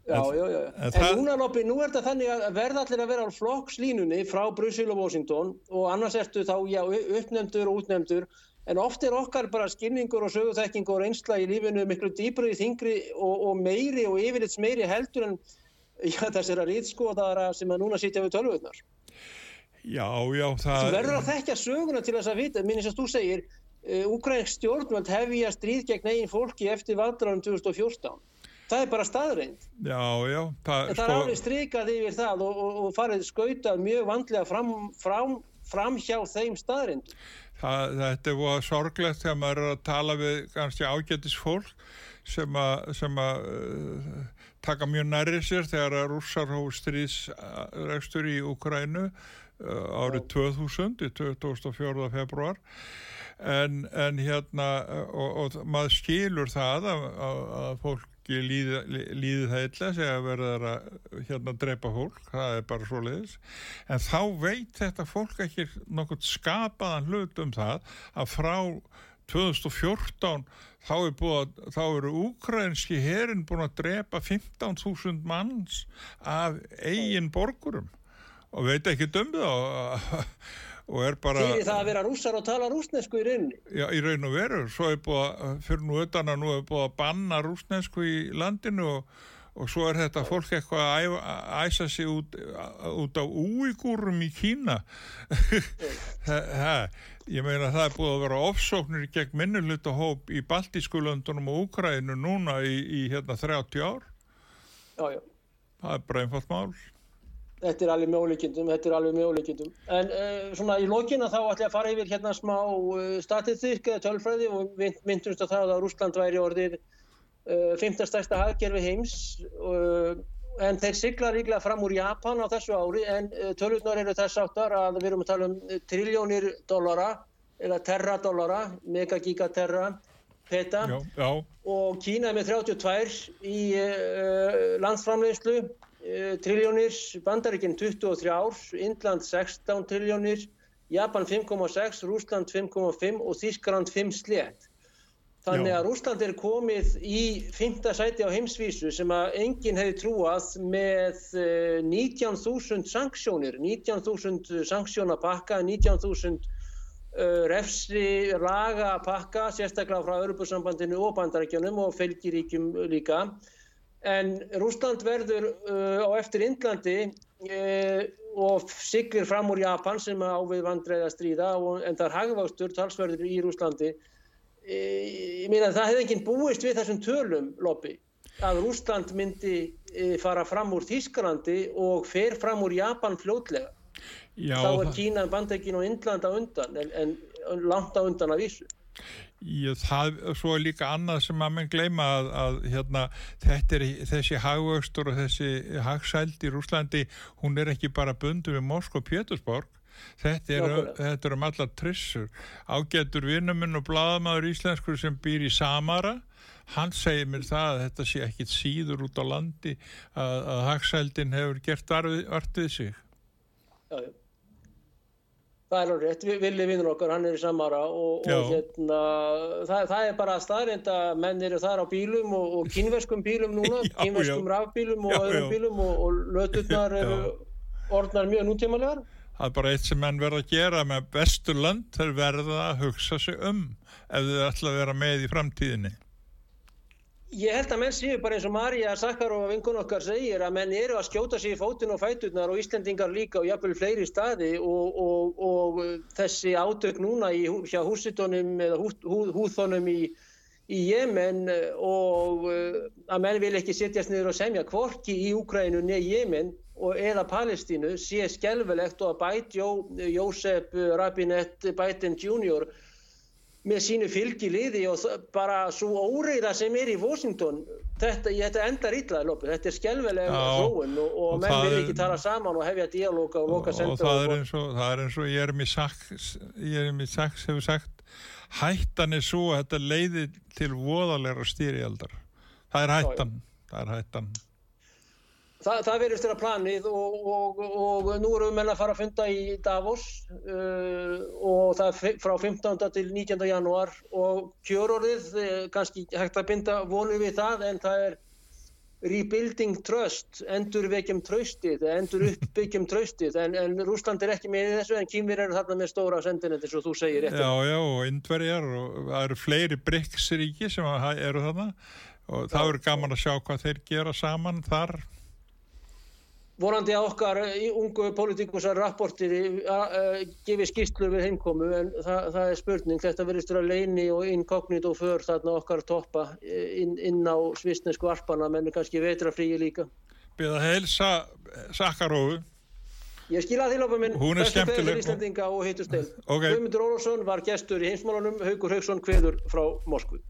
Já, En- já. já. en En, það- núna, Loppi, nú er þetta þannig að verða allir að vera á flokkslínunni frá Brussel og Washington og annars ertu þá, já, uppnefndur og útnefndur en oft er okkar bara skilningur og söguþekkingur og reynsla í lífinu miklu dýbrið, þingri og, og meiri og yfirlits meiri heldur en já, þessara rítskoðara sem að núna sitja við tölvöðnar. já, já Þú það, verður að þekkja söguna til þess að vita, minnist að þú segir, uh, Ukrainsk stjórnvöld hefja stríð gegn eigin fólki eftir valdráðum 2014. Það er bara staðreind. já, já það, En það er alveg strikað yfir það og, og, og farið skautað mjög vandlega fram, fram, fram hjá þeim staðreind. það, þetta er voða sorglegt þegar maður er að tala við kannski ágætis fólk sem að, sem að uh, taka mjög nærri sér þegar að rússar hóf stríðsrekstur í Ukrænu uh, árið 2000 í 2004. februar en, en hérna uh, og, og maður skilur það að, að, að fólki líði, líði það illa þegar verður að hérna drepa fólk, það er bara svo leiðis en þá veit þetta fólk ekki nokkuð skapaðan hlut um það að frá 2014 þá er að, þá eru úkrænski herin búin að drepa 15.000 manns af eigin borgurum. Og veit ekki um það og er bara Fyrir það að vera rússar og tala rúsnesku í rauninni. Já, í raun og veru, svo er búið að, fyrir nú utan að nú er búið að banna rúsnesku í landinu og, og svo er þetta fólk eitthvað að að æsa sig út, út á úígúrum í Kína. það, ég meina það er búið að vera ofsóknir gegn minnuluta hóp í Baltískulöndunum og Úkrænu núna í, í hérna 30 ár. Já, já. Það er bara einfalt mál. Þetta er alveg mjóleikindum, þetta er alveg mjóleikindum. En uh, svona í lokina þá ætla ég að fara yfir hérna smá uh, statistík eða tölfræði og mynd, myndumst á það að Rúsland væri orðið uh, 15. stærsta hagkerfi heims en þeir sigla ríklega fram úr Japan á þessu ári en tölvurnar eru þess áttar að við erum að tala um triljónir dollara eða terradollara, megagigaterra, peta Já, já, og Kína er með 32 í landsframleiðslu, uh, triljónir, Bandaríkinn 23, Indland 16 triljónir, Japan 5,6, Rúsland 5,5 og Þískland 5 slétt. Þannig að Rúsland er komið í fymta sæti á heimsvísu sem að enginn hefði trúað með uh, 19.000 sanksjónir, 19.000 sanksjónapakka, 19.000 uh, refsi laga pakka, sérstaklega frá Europasambandinu og bandarækjunum og fylgiríkjum líka. En Rúsland verður uh, á eftir Indlandi uh, og siglir fram úr Japan sem á við vandræði að stríða og, en það er hagvástur talsverður í Rúslandi. E, ég meina það hefði enginn búist við þessum tölum, Loppi, að Rúsland myndi e, fara fram úr Þískalandi og fer fram úr Japan fljótlega. já. Þá er Kína, Bandaríkin og Indland á undan, en, en langt á undan að vísu. Ég, það, svo er líka annað sem að menn gleyma að, að hérna, er þessi hagvöxtur og þessi hagsæld í Rúslandi, hún er ekki bara bundu við Moskva og Pétursborg. Þetta er, þetta er um allar trissur. Ágætur vinnuminn og bladamaður íslenskur sem býr í Samara hann segir mér það að þetta sé ekkit síður út á landi að, að hagsældin hefur gert vart við sig. Já, já. Það er alveg rétt, Vi- Villi vinnur okkar, hann er í samara og, og hérna, það, það er bara staðrind að menn eru þar á bílum og, og kínverskum bílum núna, Já, kínverskum já. rafbílum og Já, öðrum já. bílum og, og löturnar eru orðnar mjög nútímalegar. Það er bara eitt sem menn verða að gera með vesturland, þeir verða að hugsa sig um ef þau ætla að vera með í framtíðinni. Ég held að menn séu bara eins og Marja Sakharova vinkun okkar segir að menn eru að skjóta sig í fótinn og fæturnar og Íslendingar líka og jafnvel fleiri staði og, og, og þessi átök núna í, hjá húsitónum eða hú, hú, húþónum í, í Jemen og uh, að menn vil ekki setjast niður og semja hvorki í Úkrænu neð Jemen og eða Palestínu sé skelvelegt og að bæt Jó, Jósef Rabinett Biden Jr með sínu fylgi liði og bara svo óreiða sem er í Washington þetta, þetta endar illa lópið, þetta er skelvelega Já, þróun og, og, og menn vil ekki tala saman og hefja dialóga og loka og senda það er eins og, það er eins og Jeremy Sachs, Jeremy Sachs hefur sagt hættan er svo að þetta leiði til voðalegra stýrialdar. Það er hættan. Það er hættan. Það, það verðist vera planið og, og, og nú erum við menn að fara að funda í Davos uh, og það er frá 15. til 19. janúar og kjörorðið, eh, kannski hægt að binda vonum við það en það er rebuilding trust, endur vekjum tröstið, endur uppbyggjum tröstið en, en Rúsland er ekki með þessu en Kýmver eru þarna með stóra sendinet eins og þú segir rétt. Já, já, og indverjar og það eru fleiri BRICS-ríki sem eru þarna og það verður gaman að sjá hvað þeir gera saman þar. Vorandi að okkar í ungu politikusar rapportir uh, gefi skýrslu við heimkomu en það, það er spurning, þetta verðist vera leini og inkognit og för þarna okkar toppa eh, inn, inn á svisnesku arpana menn kannski vetrafríi líka. Að heilsa Sakkarófu. Ég skila því lópa minn, Hún er skemmtileg. til Íslandinga og hittust til. Ok. Guðmundur Ólafsson var gestur í heimsmálunum, Haugur Haugsson kveður frá Moskvu.